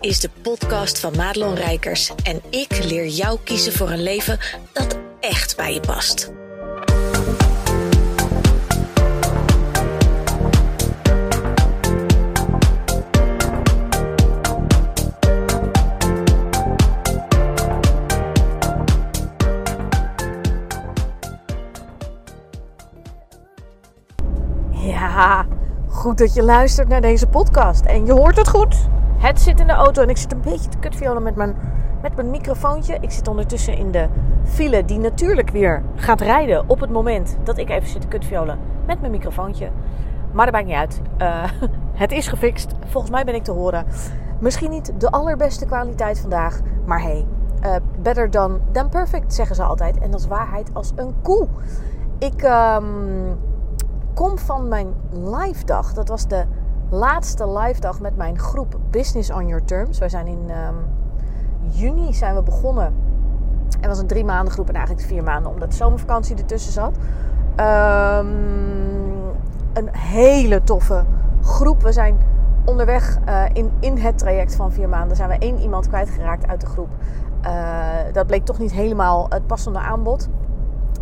is de podcast van Madelon Rijkers en ik leer jou kiezen voor een leven dat echt bij je past. Ja, goed dat je luistert naar deze podcast. En je hoort het goed. Het zit in de auto en ik zit een beetje te kutviolen met mijn, met mijn microfoontje. Ik zit ondertussen in de file die natuurlijk weer gaat rijden op het moment dat ik even zit te kutviolen met mijn microfoontje. Maar dat maakt niet uit. Uh, het is gefixt. Volgens mij ben ik te horen. Misschien niet de allerbeste kwaliteit vandaag, maar hey, uh, better than, than perfect zeggen ze altijd. En dat is waarheid als een koe. Ik um, kom van mijn live dag. Dat was de laatste live dag met mijn groep Business on Your Terms. Wij zijn in um, juni zijn we begonnen. En was een drie maanden groep en eigenlijk vier maanden omdat de zomervakantie ertussen zat. Um, een hele toffe groep. We zijn onderweg uh, in, in het traject van vier maanden zijn we één iemand kwijtgeraakt uit de groep. Uh, dat bleek toch niet helemaal het passende aanbod.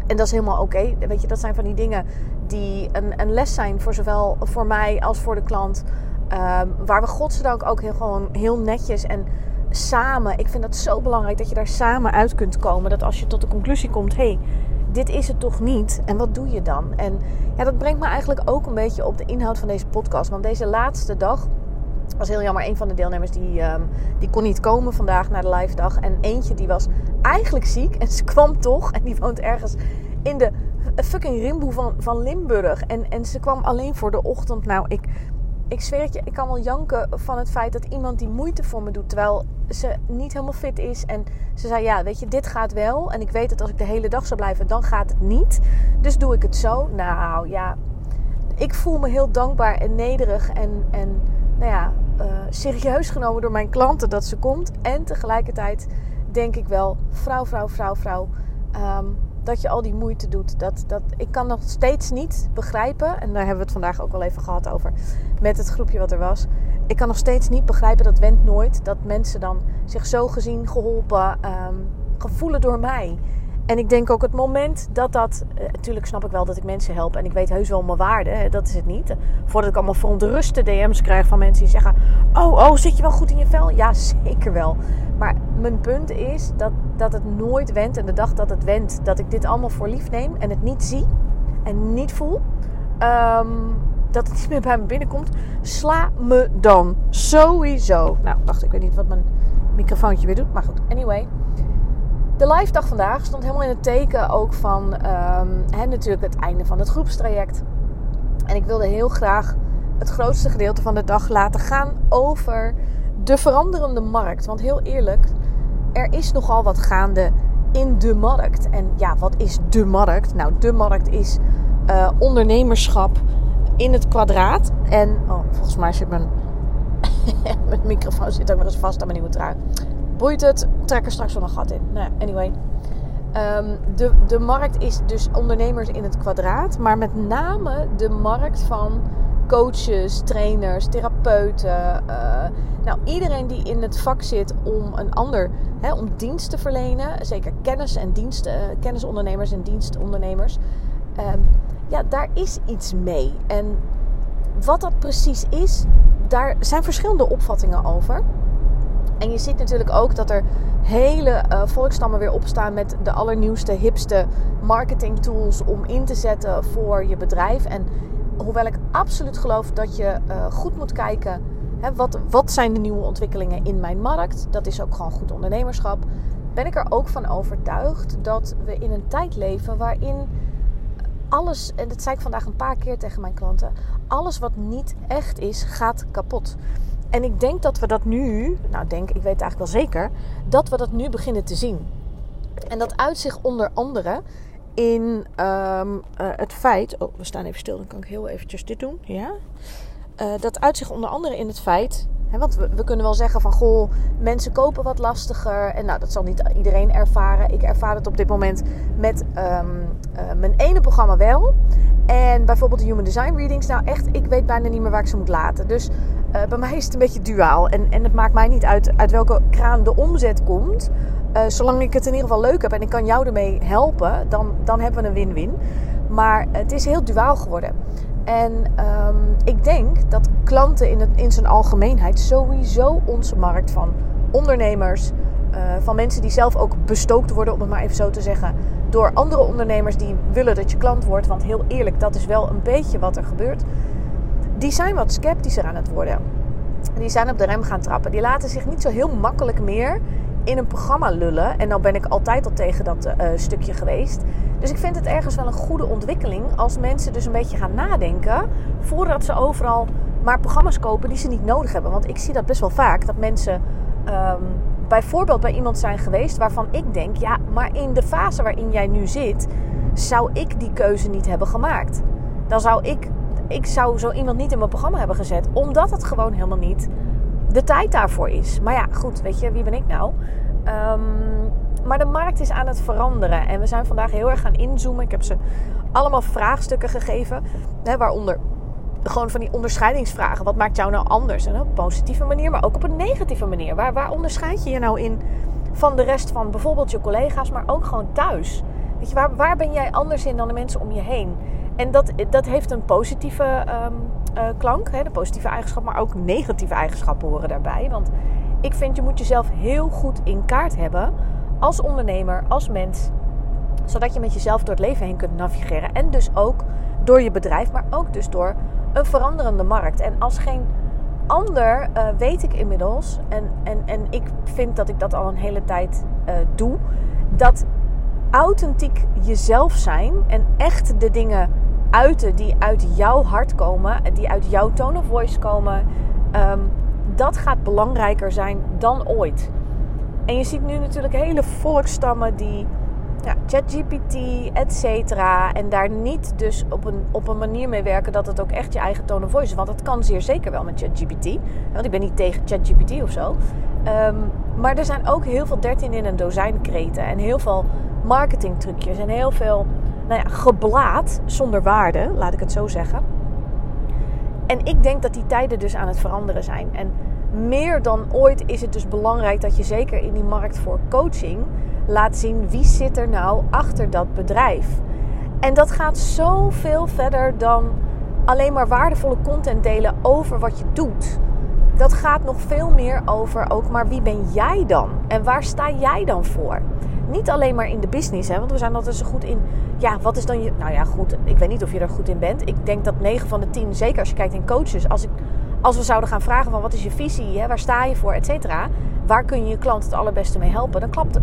En dat is helemaal oké. Weet je, dat zijn van die dingen die een, een, les zijn voor zowel voor mij als voor de klant. Um, waar we godzijdank ook heel, gewoon heel netjes en samen. Ik vind dat zo belangrijk dat je daar samen uit kunt komen. Dat als je tot de conclusie komt: hé, hey, dit is het toch niet? En wat doe je dan? En ja, dat brengt me eigenlijk ook een beetje op de inhoud van deze podcast. Want deze laatste dag was heel jammer. Een van de deelnemers die, um, die kon niet komen vandaag naar de live dag. En eentje die was eigenlijk ziek en ze kwam toch. En die woont ergens in de fucking rimboe van, van Limburg. En, en ze kwam alleen voor de ochtend. Nou, ik, ik zweer het je, ik kan wel janken van het feit dat iemand die moeite voor me doet. Terwijl ze niet helemaal fit is. En ze zei, ja, weet je, dit gaat wel. En ik weet dat als ik de hele dag zou blijven, dan gaat het niet. Dus doe ik het zo. Nou ja, ik voel me heel dankbaar en nederig. En, en nou ja, uh, serieus genomen door mijn klanten dat ze komt. En tegelijkertijd denk ik wel, vrouw, vrouw, vrouw, vrouw. Um, dat je al die moeite doet. Dat, dat, ik kan nog steeds niet begrijpen, en daar hebben we het vandaag ook al even gehad over met het groepje wat er was. Ik kan nog steeds niet begrijpen, dat went nooit, dat mensen dan zich zo gezien, geholpen, um, gevoelen door mij. En ik denk ook het moment dat dat. Natuurlijk snap ik wel dat ik mensen help. En ik weet heus wel mijn waarde. Dat is het niet. Voordat ik allemaal verontruste DM's krijg van mensen die zeggen: Oh, oh, zit je wel goed in je vel? Ja, zeker wel. Maar mijn punt is dat, dat het nooit wendt. En de dag dat het wendt, dat ik dit allemaal voor lief neem. En het niet zie. En niet voel. Um, dat het niet meer bij me binnenkomt. Sla me dan. Sowieso. Nou, wacht, ik weet niet wat mijn microfoontje weer doet. Maar goed, anyway. De live dag vandaag stond helemaal in het teken ook van um, natuurlijk het einde van het groepstraject. En ik wilde heel graag het grootste gedeelte van de dag laten gaan over de veranderende markt. Want heel eerlijk, er is nogal wat gaande in de markt. En ja, wat is de markt? Nou, de markt is uh, ondernemerschap in het kwadraat. En oh, volgens mij zit mijn, mijn microfoon zit ook nog eens vast aan mijn nieuwe trui boeit het, trek er straks wel een gat in. Nou, anyway. Um, de, de markt is dus ondernemers in het kwadraat, maar met name de markt van coaches, trainers, therapeuten. Uh, nou, iedereen die in het vak zit om een ander, hè, om dienst te verlenen, zeker kennis en diensten, uh, kennisondernemers en dienstondernemers. Um, ja, daar is iets mee. En wat dat precies is, daar zijn verschillende opvattingen over. En je ziet natuurlijk ook dat er hele uh, volkstammen weer opstaan met de allernieuwste, hipste marketing tools om in te zetten voor je bedrijf. En hoewel ik absoluut geloof dat je uh, goed moet kijken, wat, wat zijn de nieuwe ontwikkelingen in mijn markt? Dat is ook gewoon goed ondernemerschap. Ben ik er ook van overtuigd dat we in een tijd leven waarin alles, en dat zei ik vandaag een paar keer tegen mijn klanten, alles wat niet echt is, gaat kapot. En ik denk dat we dat nu, nou denk, ik weet eigenlijk wel zeker, dat we dat nu beginnen te zien. En dat uitzicht onder andere in um, uh, het feit. Oh, we staan even stil, dan kan ik heel eventjes dit doen. Ja. Uh, dat uitzicht onder andere in het feit want we, we, kunnen wel zeggen van goh, mensen kopen wat lastiger. En nou, dat zal niet iedereen ervaren. Ik ervaar het op dit moment met ehm, eh, mijn ene programma wel. En bijvoorbeeld de Human Design Readings. Nou echt, ik weet bijna niet meer waar ik ze moet laten. Dus uh, bij mij is het een beetje duaal. En, en het maakt mij niet uit uit welke kraan de omzet komt. Uh, zolang ik het in ieder geval leuk heb en ik kan jou ermee helpen, dan, dan hebben we een win-win. Maar het is heel duaal geworden. En um, ik denk dat klanten in, het, in zijn algemeenheid sowieso onze markt van ondernemers, uh, van mensen die zelf ook bestookt worden, om het maar even zo te zeggen, door andere ondernemers die willen dat je klant wordt. Want heel eerlijk, dat is wel een beetje wat er gebeurt. Die zijn wat sceptischer aan het worden. Die zijn op de rem gaan trappen. Die laten zich niet zo heel makkelijk meer in een programma lullen. En dan ben ik altijd al tegen dat uh, stukje geweest. Dus ik vind het ergens wel een goede ontwikkeling als mensen dus een beetje gaan nadenken voordat ze overal maar programma's kopen die ze niet nodig hebben. Want ik zie dat best wel vaak dat mensen um, bijvoorbeeld bij iemand zijn geweest waarvan ik denk, ja, maar in de fase waarin jij nu zit, zou ik die keuze niet hebben gemaakt. Dan zou ik, ik zou zo iemand niet in mijn programma hebben gezet, omdat het gewoon helemaal niet de tijd daarvoor is. Maar ja, goed, weet je, wie ben ik nou? Um, maar de markt is aan het veranderen. En we zijn vandaag heel erg gaan inzoomen. Ik heb ze allemaal vraagstukken gegeven. Hè, waaronder gewoon van die onderscheidingsvragen. Wat maakt jou nou anders? En op een positieve manier, maar ook op een negatieve manier. Waar, waar onderscheid je je nou in van de rest van bijvoorbeeld je collega's, maar ook gewoon thuis? Weet je, waar, waar ben jij anders in dan de mensen om je heen? En dat, dat heeft een positieve um, uh, klank, hè, de positieve eigenschap, maar ook negatieve eigenschappen horen daarbij. Want ik vind je moet jezelf heel goed in kaart hebben als ondernemer, als mens. Zodat je met jezelf door het leven heen kunt navigeren. En dus ook door je bedrijf, maar ook dus door een veranderende markt. En als geen ander uh, weet ik inmiddels, en, en, en ik vind dat ik dat al een hele tijd uh, doe, dat authentiek jezelf zijn en echt de dingen uiten die uit jouw hart komen, die uit jouw tone of voice komen, um, dat gaat belangrijker zijn dan ooit. En je ziet nu natuurlijk hele volkstammen die ja, ChatGPT, et cetera. En daar niet dus op een, op een manier mee werken dat het ook echt je eigen tone of voice is. Want dat kan zeer zeker wel met ChatGPT. Want ik ben niet tegen ChatGPT of zo. Um, maar er zijn ook heel veel 13 in een dozijn kreten. En heel veel marketingtrucjes. En heel veel nou ja, geblaad zonder waarde, laat ik het zo zeggen. En ik denk dat die tijden dus aan het veranderen zijn. En meer dan ooit is het dus belangrijk dat je zeker in die markt voor coaching laat zien wie zit er nou achter dat bedrijf. En dat gaat zoveel verder dan alleen maar waardevolle content delen over wat je doet. Dat gaat nog veel meer over ook maar wie ben jij dan? En waar sta jij dan voor? Niet alleen maar in de business, hè, want we zijn altijd zo goed in. Ja, wat is dan je. Nou ja, goed. Ik weet niet of je er goed in bent. Ik denk dat 9 van de 10, zeker als je kijkt in coaches, als ik als we zouden gaan vragen van wat is je visie, hè, waar sta je voor, et cetera. Waar kun je je klant het allerbeste mee helpen? Dan klapt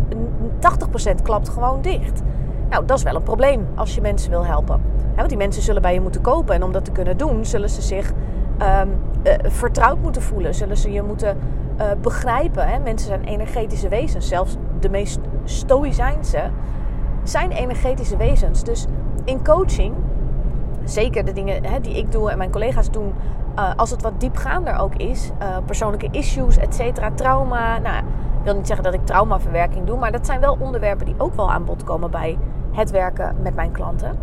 80% klapt gewoon dicht. Nou, dat is wel een probleem als je mensen wil helpen. want die mensen zullen bij je moeten kopen. En om dat te kunnen doen, zullen ze zich um, uh, vertrouwd moeten voelen. Zullen ze je moeten uh, begrijpen. Hè? Mensen zijn energetische wezens. Zelfs de meest stoïcijnse zijn energetische wezens. Dus in coaching, zeker de dingen hè, die ik doe en mijn collega's doen uh, als het wat diepgaander ook is, uh, persoonlijke issues, et cetera, trauma. Nou, ik wil niet zeggen dat ik traumaverwerking doe, maar dat zijn wel onderwerpen die ook wel aan bod komen bij het werken met mijn klanten.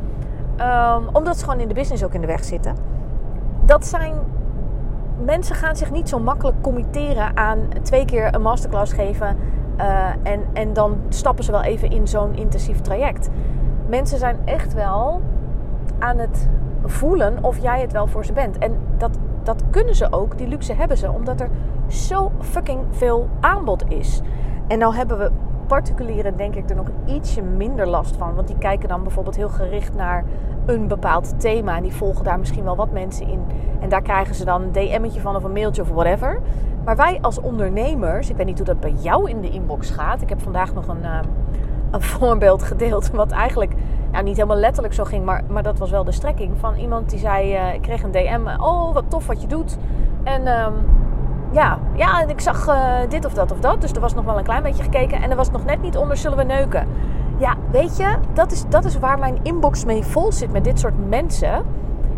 Um, omdat ze gewoon in de business ook in de weg zitten. Dat zijn. Mensen gaan zich niet zo makkelijk committeren aan twee keer een masterclass geven. Uh, en, en dan stappen ze wel even in zo'n intensief traject. Mensen zijn echt wel aan het voelen of jij het wel voor ze bent. En dat, dat kunnen ze ook, die luxe hebben ze, omdat er zo fucking veel aanbod is. En nou hebben we particulieren denk ik er nog ietsje minder last van. Want die kijken dan bijvoorbeeld heel gericht naar een bepaald thema. En die volgen daar misschien wel wat mensen in. En daar krijgen ze dan een DM'tje van of een mailtje of whatever. Maar wij als ondernemers, ik weet niet hoe dat bij jou in de inbox gaat. Ik heb vandaag nog een, uh, een voorbeeld gedeeld. Wat eigenlijk nou, niet helemaal letterlijk zo ging, maar, maar dat was wel de strekking. Van iemand die zei, uh, ik kreeg een DM, oh wat tof wat je doet. En um, ja, ja, ik zag uh, dit of dat of dat. Dus er was nog wel een klein beetje gekeken. En er was nog net niet onder, zullen we neuken? Ja, weet je, dat is, dat is waar mijn inbox mee vol zit met dit soort mensen.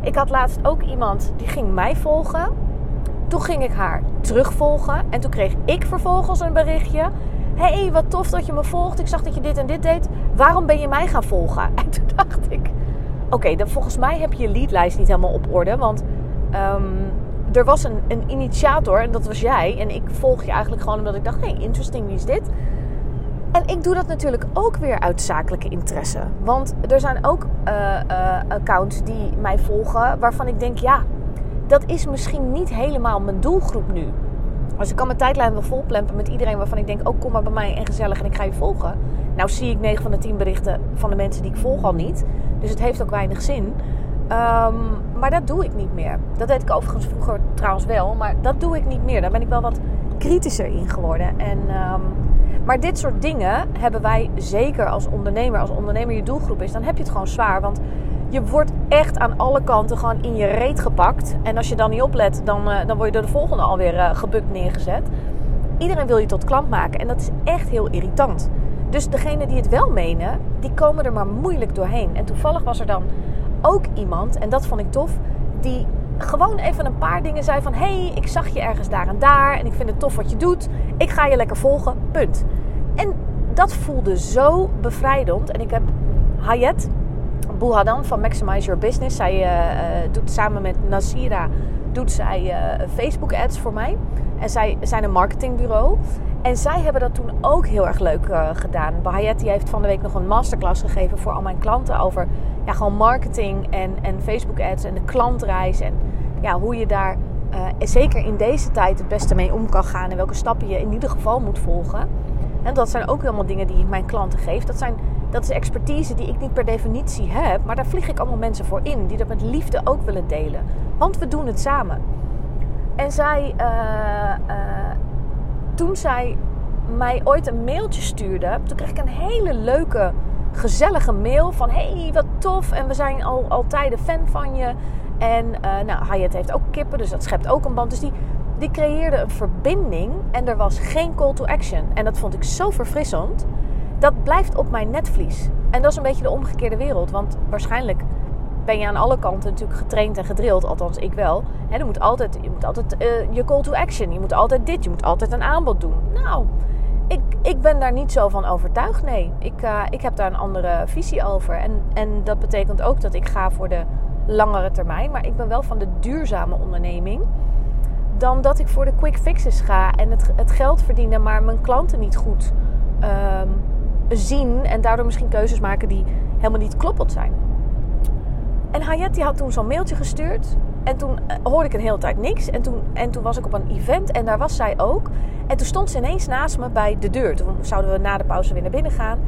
Ik had laatst ook iemand die ging mij volgen. Toen ging ik haar terugvolgen. En toen kreeg ik vervolgens een berichtje. hey, wat tof dat je me volgt. Ik zag dat je dit en dit deed. Waarom ben je mij gaan volgen? En toen dacht ik... Oké, dan volgens mij heb je je leadlijst niet helemaal op orde. Want ehm, er was een, een initiator en dat was jij. En ik volg je eigenlijk gewoon omdat ik dacht... Hé, hey, interesting, wie is dit? En ik doe dat natuurlijk ook weer uit zakelijke interesse. Want er zijn ook uh, uh, accounts die mij volgen waarvan ik denk, ja, dat is misschien niet helemaal mijn doelgroep nu. Als ik kan mijn tijdlijn wel volplempen met iedereen waarvan ik denk, oh kom maar bij mij en gezellig en ik ga je volgen. Nou zie ik 9 van de 10 berichten van de mensen die ik volg al niet. Dus het heeft ook weinig zin. Um, maar dat doe ik niet meer. Dat deed ik overigens vroeger trouwens wel, maar dat doe ik niet meer. Daar ben ik wel wat kritischer in geworden. En, um, maar dit soort dingen hebben wij zeker als ondernemer. Als ondernemer je doelgroep is, dan heb je het gewoon zwaar. Want je wordt echt aan alle kanten gewoon in je reet gepakt. En als je dan niet oplet, dan, uh, dan word je door de volgende alweer uh, gebukt neergezet. Iedereen wil je tot klant maken en dat is echt heel irritant. Dus degene die het wel menen, die komen er maar moeilijk doorheen. En toevallig was er dan ook iemand, en dat vond ik tof, die gewoon even een paar dingen zei van... hey, ik zag je ergens daar en daar en ik vind het tof wat je doet. Ik ga je lekker volgen, punt. En dat voelde zo bevrijdend. En ik heb Hayet Bouhadan van Maximize Your Business. Zij uh, doet samen met Nasira doet zij uh, Facebook ads voor mij. En zij zijn een marketingbureau. En zij hebben dat toen ook heel erg leuk uh, gedaan. Bahayet heeft van de week nog een masterclass gegeven voor al mijn klanten over ja, gewoon marketing en, en Facebook ads en de klantreis. En ja, hoe je daar uh, zeker in deze tijd het beste mee om kan gaan. En welke stappen je in ieder geval moet volgen. En dat zijn ook helemaal dingen die ik mijn klanten geef. Dat, zijn, dat is expertise die ik niet per definitie heb. Maar daar vlieg ik allemaal mensen voor in. Die dat met liefde ook willen delen. Want we doen het samen. En zij, uh, toen zij mij ooit een mailtje stuurde, toen kreeg ik een hele leuke, gezellige mail van: Hey, wat tof! En we zijn al, al tijden fan van je. En uh, nou, Hayat heeft ook kippen, dus dat schept ook een band. Dus die, die creëerde een verbinding en er was geen call to action. En dat vond ik zo verfrissend. Dat blijft op mijn netvlies. En dat is een beetje de omgekeerde wereld. Want waarschijnlijk ben je aan alle kanten natuurlijk getraind en gedrild. Althans, ik wel. He, moet altijd, je moet altijd uh, je call to action. Je moet altijd dit. Je moet altijd een aanbod doen. Nou, ik, ik ben daar niet zo van overtuigd. Nee, ik, uh, ik heb daar een andere visie over. En, en dat betekent ook dat ik ga voor de langere termijn. Maar ik ben wel van de duurzame onderneming. Dan dat ik voor de quick fixes ga en het, het geld verdienen, maar mijn klanten niet goed um, zien. En daardoor misschien keuzes maken die helemaal niet kloppend zijn. En Hayat die had toen zo'n mailtje gestuurd. En toen uh, hoorde ik een hele tijd niks. En toen, en toen was ik op een event en daar was zij ook. En toen stond ze ineens naast me bij de deur. Toen zouden we na de pauze weer naar binnen gaan.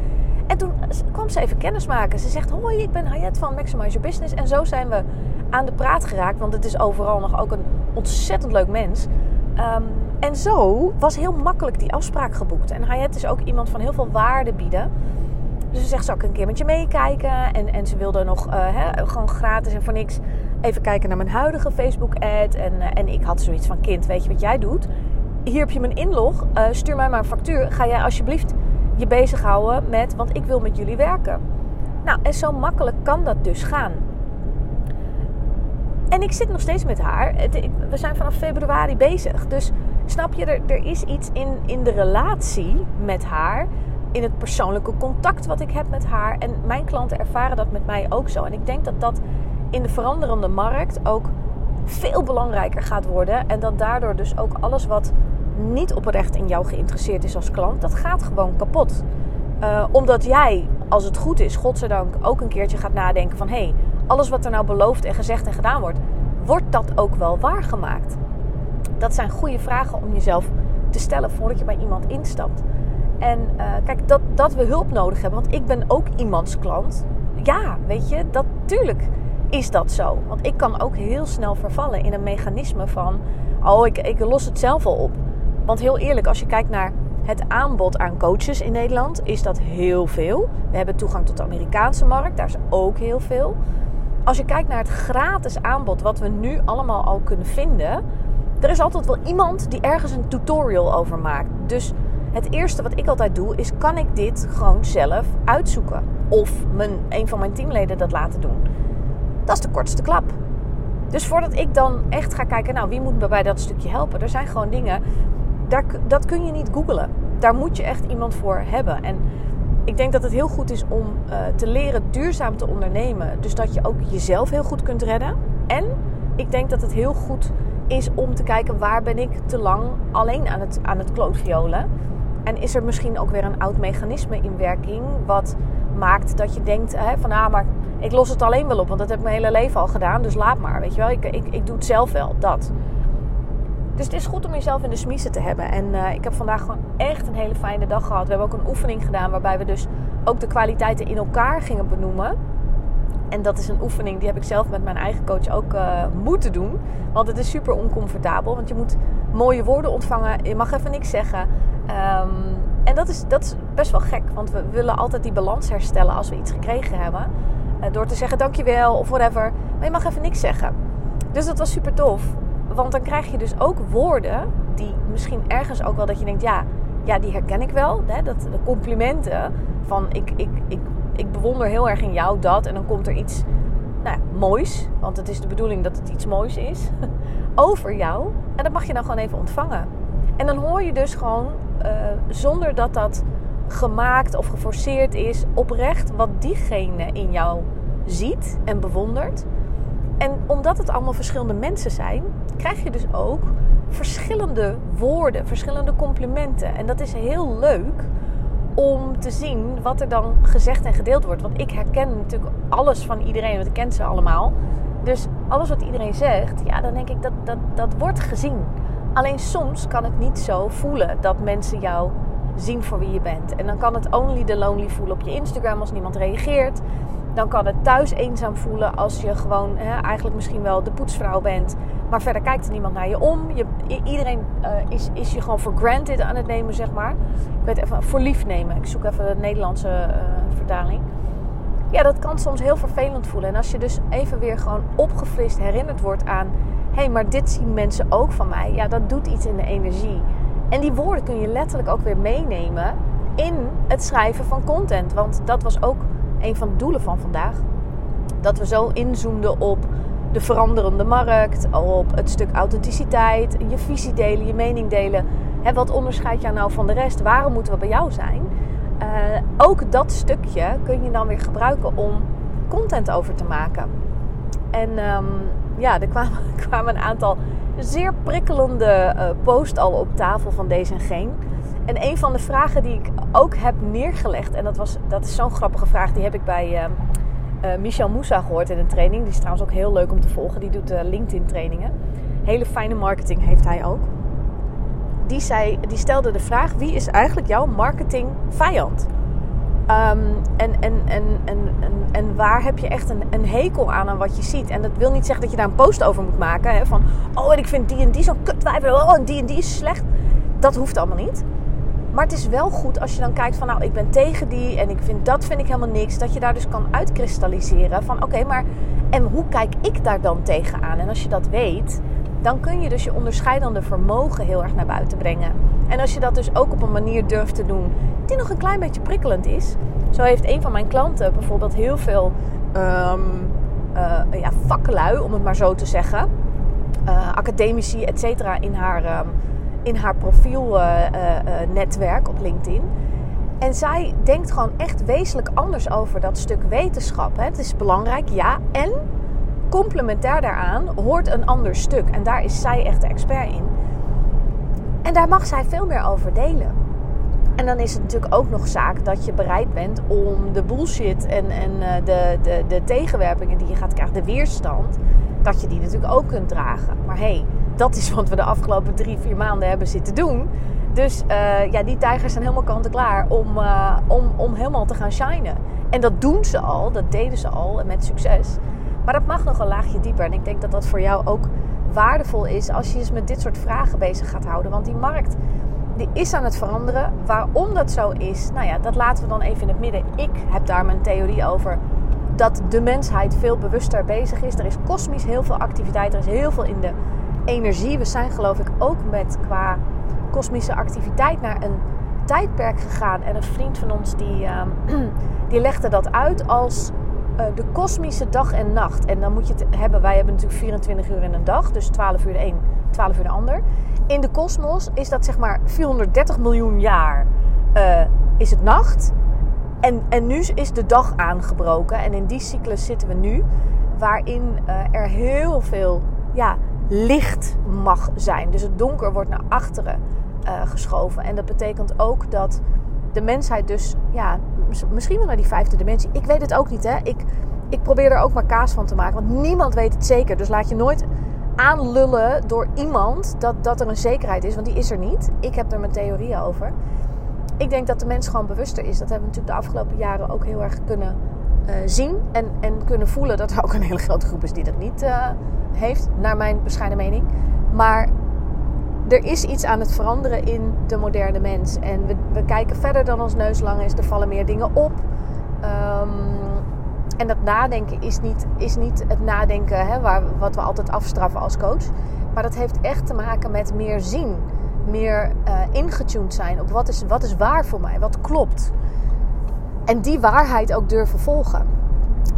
En toen kwam ze even kennis maken. Ze zegt: Hoi, ik ben Hayat van Maximize Your Business. En zo zijn we aan de praat geraakt. Want het is overal nog ook een ontzettend leuk mens. Um, en zo was heel makkelijk die afspraak geboekt. En Hayat is ook iemand van heel veel waarde bieden. Dus ze zegt, zal ik een keer met je meekijken? En, en ze wilde nog hè, gewoon gratis en voor niks even kijken naar mijn huidige Facebook-ad. En, uh, en ik had zoiets van, kind, weet je wat jij doet? Hier heb je mijn inlog. Uh, stuur mij maar een factuur. Ga jij alsjeblieft je bezighouden met, want ik wil met jullie werken. Nou, en zo makkelijk kan dat dus gaan. En ik zit nog steeds met haar. We zijn vanaf februari bezig. Dus snap je, er, er is iets in, in de relatie met haar in het persoonlijke contact wat ik heb met haar. En mijn klanten ervaren dat met mij ook zo. En ik denk dat dat in de veranderende markt ook veel belangrijker gaat worden. En dat daardoor dus ook alles wat niet oprecht in jou geïnteresseerd is als klant, dat gaat gewoon kapot. Uh, omdat jij, als het goed is, godzijdank, ook een keertje gaat nadenken van... hé, hey, alles wat er nou beloofd en gezegd en gedaan wordt, wordt dat ook wel waargemaakt? Dat zijn goede vragen om jezelf te stellen voordat je bij iemand instapt. En uh, kijk, dat, dat we hulp nodig hebben, want ik ben ook iemands klant. Ja, weet je, dat, tuurlijk is dat zo. Want ik kan ook heel snel vervallen in een mechanisme van... oh, ik, ik los het zelf al op. Want heel eerlijk, als je kijkt naar het aanbod aan coaches in Nederland... is dat heel veel. We hebben toegang tot de Amerikaanse markt, daar is ook heel veel. Als je kijkt naar het gratis aanbod wat we nu allemaal al kunnen vinden... er is altijd wel iemand die ergens een tutorial over maakt. Dus het eerste wat ik altijd doe is: kan ik dit gewoon zelf uitzoeken? Of mijn, een van mijn teamleden dat laten doen? Dat is de kortste klap. Dus voordat ik dan echt ga kijken, nou wie moet me bij dat stukje helpen? Er zijn gewoon dingen, dat kun je niet googlen. Daar moet je echt iemand voor hebben. En ik denk dat het heel goed is om uh, te leren duurzaam te ondernemen. Dus dat je ook jezelf heel goed kunt redden. En ik denk dat het heel goed is om te kijken waar ben ik te lang alleen aan het, aan het. En is er misschien ook weer een oud mechanisme in werking wat maakt dat je denkt hè, van ah, maar ik los het alleen wel op, want dat heb ik mijn hele leven al gedaan, dus laat maar, weet je wel. Ik, ik, ik doe het zelf wel, dat. Dus het is goed om jezelf in de smiezen te hebben. En uh, ik heb vandaag gewoon echt een hele fijne dag gehad. We hebben ook een oefening gedaan waarbij we dus ook de kwaliteiten in elkaar gingen benoemen. En dat is een oefening die heb ik zelf met mijn eigen coach ook uh, moeten doen. Want het is super oncomfortabel. Want je moet mooie woorden ontvangen. Je mag even niks zeggen. Um, en dat is, dat is best wel gek. Want we willen altijd die balans herstellen als we iets gekregen hebben. Uh, door te zeggen dankjewel of whatever. Maar je mag even niks zeggen. Dus dat was super tof. Want dan krijg je dus ook woorden die misschien ergens ook wel dat je denkt... Ja, ja die herken ik wel. Hè? Dat, de complimenten van ik, ik, ik ik bewonder heel erg in jou dat. En dan komt er iets nou ja, moois, want het is de bedoeling dat het iets moois is, over jou. En dat mag je dan gewoon even ontvangen. En dan hoor je dus gewoon, uh, zonder dat dat gemaakt of geforceerd is, oprecht wat diegene in jou ziet en bewondert. En omdat het allemaal verschillende mensen zijn, krijg je dus ook verschillende woorden, verschillende complimenten. En dat is heel leuk om te zien wat er dan gezegd en gedeeld wordt. Want ik herken natuurlijk alles van iedereen, want ik ken ze allemaal. Dus alles wat iedereen zegt, ja, dan denk ik dat dat, dat wordt gezien. Alleen soms kan het niet zo voelen dat mensen jou zien voor wie je bent. En dan kan het only the lonely voelen op je Instagram als niemand reageert. Dan kan het thuis eenzaam voelen als je gewoon hè, eigenlijk misschien wel de poetsvrouw bent. Maar verder kijkt er niemand naar je om. Je, iedereen uh, is, is je gewoon for granted aan het nemen, zeg maar. Ik weet even, voor lief nemen. Ik zoek even de Nederlandse uh, vertaling. Ja, dat kan soms heel vervelend voelen. En als je dus even weer gewoon opgefrist herinnerd wordt aan... hé, hey, maar dit zien mensen ook van mij. Ja, dat doet iets in de energie. En die woorden kun je letterlijk ook weer meenemen in het schrijven van content. Want dat was ook een van de doelen van vandaag. Dat we zo inzoomden op de veranderende markt, op het stuk authenticiteit, je visie delen, je mening delen. Wat onderscheidt jou nou van de rest? Waarom moeten we bij jou zijn? Uh, ook dat stukje kun je dan weer gebruiken om content over te maken. En um, ja, er kwamen, kwamen, een aantal zeer prikkelende uh, posts al op tafel van deze en geen. En een van de vragen die ik ook heb neergelegd, en dat, was, dat is zo'n grappige vraag, die heb ik bij uh, uh, Michel Moussa gehoord in een training. Die is trouwens ook heel leuk om te volgen. Die doet uh, LinkedIn trainingen. Hele fijne marketing heeft hij ook. Die, zei, die stelde de vraag: wie is eigenlijk jouw marketing vijand? Um, en, en, en, en, en, en, waar heb je echt een, een, hekel aan aan wat je ziet? En dat wil niet zeggen dat je daar een post over moet maken. Hè, van, oh, en ik vind die en die zo'n kutwijver. Oh, en die en die is slecht. Dat hoeft allemaal niet. Maar het is wel goed als je dan kijkt van nou, ik ben tegen die en ik vind dat vind ik helemaal niks. Dat je daar dus kan uitkristalliseren van oké, maar en hoe kijk ik daar dan tegenaan? En als je dat weet, dan kun je dus je onderscheidende vermogen heel erg naar buiten brengen. En als je dat dus ook op een manier durft te doen die nog een klein beetje prikkelend is. Zo heeft een van mijn klanten bijvoorbeeld heel veel um, ja, vaklui, om het maar zo te zeggen. Uh, academici, et cetera, in haar... Um, in haar profielnetwerk uh, uh, op LinkedIn. En zij denkt gewoon echt wezenlijk anders over dat stuk wetenschap. Het is belangrijk, ja. En complementair daaraan hoort een ander stuk. En daar is zij echt de expert in. En daar mag zij veel meer over delen. En dan is het natuurlijk ook nog zaak dat je bereid bent om de bullshit en, en de, de, de tegenwerpingen die je gaat krijgen, de weerstand, dat je die natuurlijk ook kunt dragen. Maar hey, dat is wat we de afgelopen drie, vier maanden hebben zitten doen. Dus uh, ja, die tijgers zijn helemaal kant-en-klaar om, uh, om, om helemaal te gaan shinen. En dat doen ze al, dat deden ze al met succes. Maar dat mag nog een laagje dieper. En ik denk dat dat voor jou ook waardevol is als je eens met dit soort vragen bezig gaat houden. Want die markt die is aan het veranderen. Waarom dat zo is, nou ja, dat laten we dan even in het midden. Ik heb daar mijn theorie over dat de mensheid veel bewuster bezig is. Er is kosmisch heel veel activiteit, er is heel veel in de energie. We zijn geloof ik ook met qua kosmische activiteit naar een tijdperk gegaan. En een vriend van ons die, uh, die legde dat uit als uh, de kosmische dag en nacht. En dan moet je het hebben, wij hebben natuurlijk 24 uur in een dag. Dus 12 uur de een, 12 uur de ander. In de kosmos is dat zeg maar 430 miljoen jaar uh, is het nacht. En, en nu is de dag aangebroken. En in die cyclus zitten we nu. Waarin uh, er heel veel ja, licht mag zijn. Dus het donker wordt naar achteren uh, geschoven. En dat betekent ook dat de mensheid dus, ja, misschien wel naar die vijfde dimensie. Ik weet het ook niet, hè. Ik, ik probeer er ook maar kaas van te maken. Want niemand weet het zeker. Dus laat je nooit aanlullen door iemand dat, dat er een zekerheid is. Want die is er niet. Ik heb er mijn theorieën over. Ik denk dat de mens gewoon bewuster is. Dat hebben we natuurlijk de afgelopen jaren ook heel erg kunnen uh, zien. En, en kunnen voelen dat er ook een hele grote groep is die dat niet uh, heeft. Naar mijn bescheiden mening. Maar er is iets aan het veranderen in de moderne mens. En we, we kijken verder dan ons neus lang is. Er vallen meer dingen op. Um, en dat nadenken is niet, is niet het nadenken hè, waar, wat we altijd afstraffen als coach. Maar dat heeft echt te maken met meer zien. Meer uh, ingetuned zijn op wat is, wat is waar voor mij, wat klopt. En die waarheid ook durven volgen.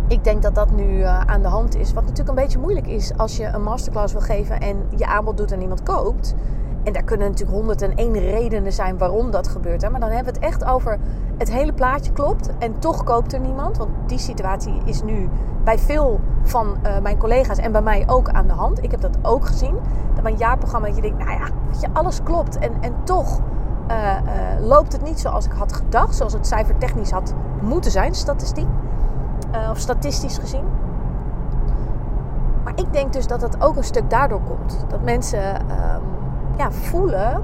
Ik denk dat dat nu uh, aan de hand is. Wat natuurlijk een beetje moeilijk is als je een masterclass wil geven en je aanbod doet en iemand koopt. En daar kunnen natuurlijk 101 redenen zijn waarom dat gebeurt. Hè? Maar dan hebben we het echt over het hele plaatje klopt en toch koopt er niemand. Want die situatie is nu bij veel van uh, mijn collega's en bij mij ook aan de hand. Ik heb dat ook gezien. Dat mijn jaarprogramma, je denkt, nou ja, weet je, alles klopt. En, en toch uh, loopt het niet zoals ik had gedacht. Zoals het cijfer technisch had moeten zijn, statistiek. of statistisch gezien. Maar ik denk dus dat dat ook een stuk daardoor komt. Dat mensen ehm, ja, voelen.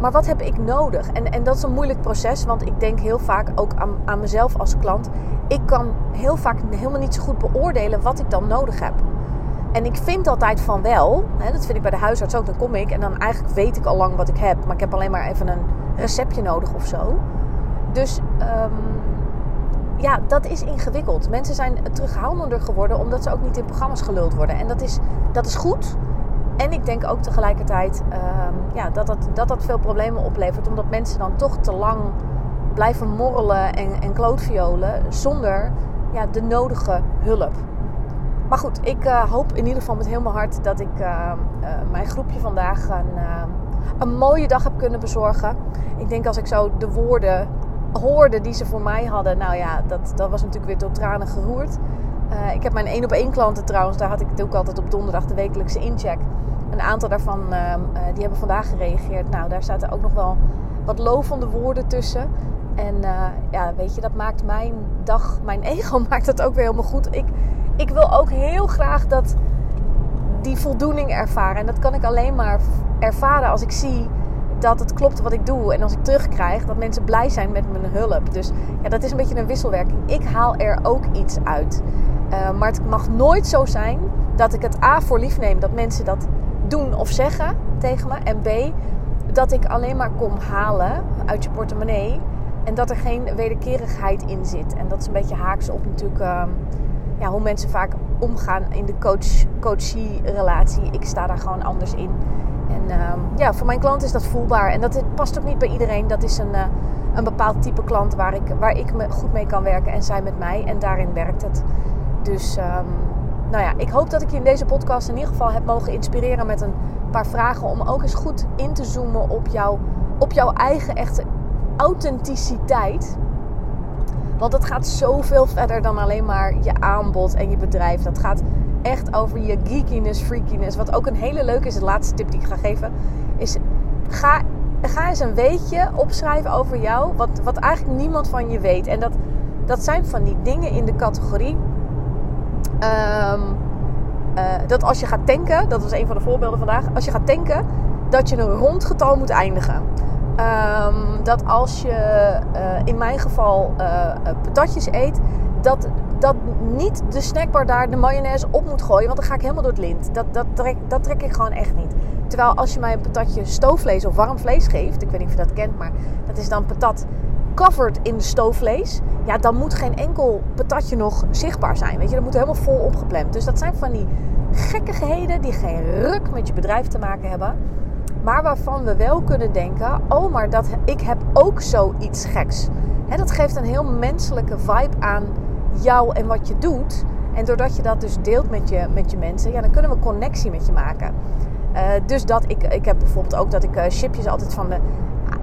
Maar wat heb ik nodig? En, en dat is een moeilijk proces, want ik denk heel vaak ook aan, aan mezelf als klant. Ik kan heel vaak helemaal niet zo goed beoordelen wat ik dan nodig heb. En ik vind altijd van wel, hè, dat vind ik bij de huisarts ook, dan kom ik en dan eigenlijk weet ik al lang wat ik heb. Maar ik heb alleen maar even een receptje nodig of zo. Dus um, ja, dat is ingewikkeld. Mensen zijn terughoudender geworden omdat ze ook niet in programma's geluld worden. En dat is, dat is goed. En ik denk ook tegelijkertijd um, ja, dat, dat, dat dat veel problemen oplevert. Omdat mensen dan toch te lang blijven morrelen en, en klootviolen zonder ja, de nodige hulp. Maar goed, ik uh, hoop in ieder geval met heel mijn hart dat ik uh, uh, mijn groepje vandaag een, een mooie dag heb kunnen bezorgen. Ik denk als ik zo de woorden hoorde die ze voor mij hadden, nou ja, dat, dat was natuurlijk weer tot tranen geroerd. ik heb mijn één op één klanten trouwens, daar had ik het ook altijd op donderdag de wekelijkse incheck. Een aantal daarvan die hebben vandaag gereageerd. Nou, daar zaten ook nog wel wat lovende woorden tussen. En uh, ja, weet je, dat maakt mijn dag, mijn ego maakt het ook weer helemaal goed. Ik, ik wil ook heel graag dat die voldoening ervaren. En dat kan ik alleen maar ervaren als ik zie dat het klopt wat ik doe. En als ik terugkrijg dat mensen blij zijn met mijn hulp. Dus ja, dat is een beetje een wisselwerking. Ik haal er ook iets uit. Uh, maar het mag nooit zo zijn dat ik het A voor lief neem. Dat mensen dat doen of zeggen tegen me. En B, dat ik alleen maar kom halen uit je portemonnee. En dat er geen wederkerigheid in zit. En dat is een beetje haaks op natuurlijk uh, ja, hoe mensen vaak omgaan in de coach-coachie relatie. Ik sta daar gewoon anders in. En uh, ja, voor mijn klant is dat voelbaar. En dat past ook niet bij iedereen. Dat is een, uh, een bepaald type klant waar ik, waar ik me goed mee kan werken. En zij met mij. En daarin werkt het. Dus um, nou ja, ik hoop dat ik je in deze podcast in ieder geval heb mogen inspireren met een paar vragen om ook eens goed in te zoomen op, jou, op jouw eigen echte authenticiteit. Want dat gaat zoveel verder dan alleen maar je aanbod en je bedrijf. Dat gaat echt over je geekiness, freakiness. Wat ook een hele leuke is, de laatste tip die ik ga geven, is ga, ga eens een weetje opschrijven over jou, wat, wat eigenlijk niemand van je weet. En dat, dat zijn van die dingen in de categorie Um, uh, dat als je gaat tanken, dat was een van de voorbeelden vandaag. Als je gaat tanken, dat je een rond getal moet eindigen. Um, dat als je uh, in mijn geval uh, patatjes eet, dat, dat niet de snackbar daar de mayonaise op moet gooien. Want dan ga ik helemaal door het lint. Dat, dat, trek, dat trek ik gewoon echt niet. Terwijl als je mij een patatje stoofvlees of warm vlees geeft. Ik weet niet of je dat kent, maar dat is dan patat covered in stoofvlees, ja, dan moet geen enkel patatje nog zichtbaar zijn. Weet je, dat moet helemaal vol opgepland. Dus dat zijn van die gekkigheden die geen ruk met je bedrijf te maken hebben. Maar waarvan we wel kunnen denken: oh, maar dat, ik heb ook zoiets geks. He, dat geeft een heel menselijke vibe aan jou en wat je doet. En doordat je dat dus deelt met je, met je mensen, ja, dan kunnen we connectie met je maken. Uh, dus dat ik, ik heb bijvoorbeeld ook dat ik uh, chipjes altijd van de.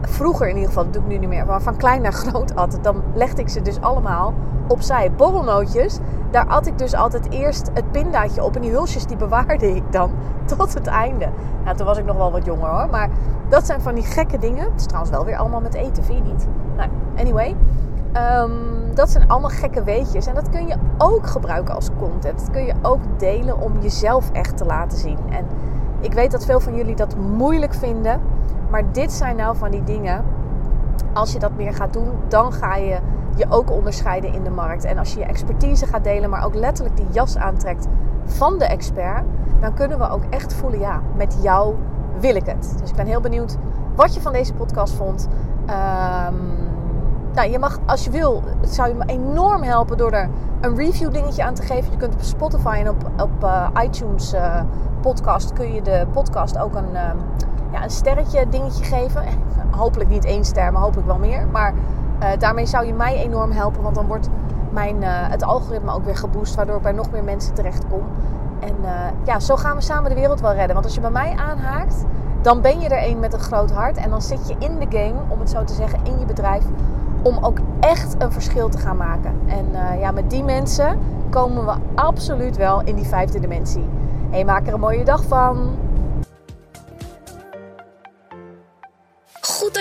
Vroeger in ieder geval, dat doe ik nu niet meer, maar van klein naar groot at. Dan legde ik ze dus allemaal opzij. Borrelnootjes, daar at ik dus altijd eerst het pindaatje op. En die hulsjes die bewaarde ik dan tot het einde. Nou, toen was ik nog wel wat jonger hoor. Maar dat zijn van die gekke dingen. Het is trouwens wel weer allemaal met eten, vind je niet? Nou, anyway. Um, dat zijn allemaal gekke weetjes. En dat kun je ook gebruiken als content. Dat kun je ook delen om jezelf echt te laten zien. En ik weet dat veel van jullie dat moeilijk vinden. Maar dit zijn nou van die dingen. Als je dat meer gaat doen, dan ga je je ook onderscheiden in de markt. En als je je expertise gaat delen, maar ook letterlijk die jas aantrekt van de expert, dan kunnen we ook echt voelen: ja, met jou wil ik het. Dus ik ben heel benieuwd wat je van deze podcast vond. Um, nou, je mag, als je wil, het zou je me enorm helpen door er een review dingetje aan te geven. Je kunt op Spotify en op, op uh, iTunes uh, podcast kun je de podcast ook een, uh, ja, een sterretje dingetje geven. Hopelijk niet één ster, maar hopelijk wel meer. Maar eh, daarmee zou je mij enorm helpen, want dan wordt mijn, het algoritme ook weer geboost, waardoor ik bij nog meer mensen terecht kom. En ja, zo gaan we samen de wereld wel redden. Want als je bij mij aanhaakt, dan ben je er een met een groot hart. En dan zit je in de game, om het zo te zeggen, in je bedrijf om ook echt een verschil te gaan maken. En ja, met die mensen komen we absoluut wel in die vijfde dimensie. Hey, maak er een mooie dag van.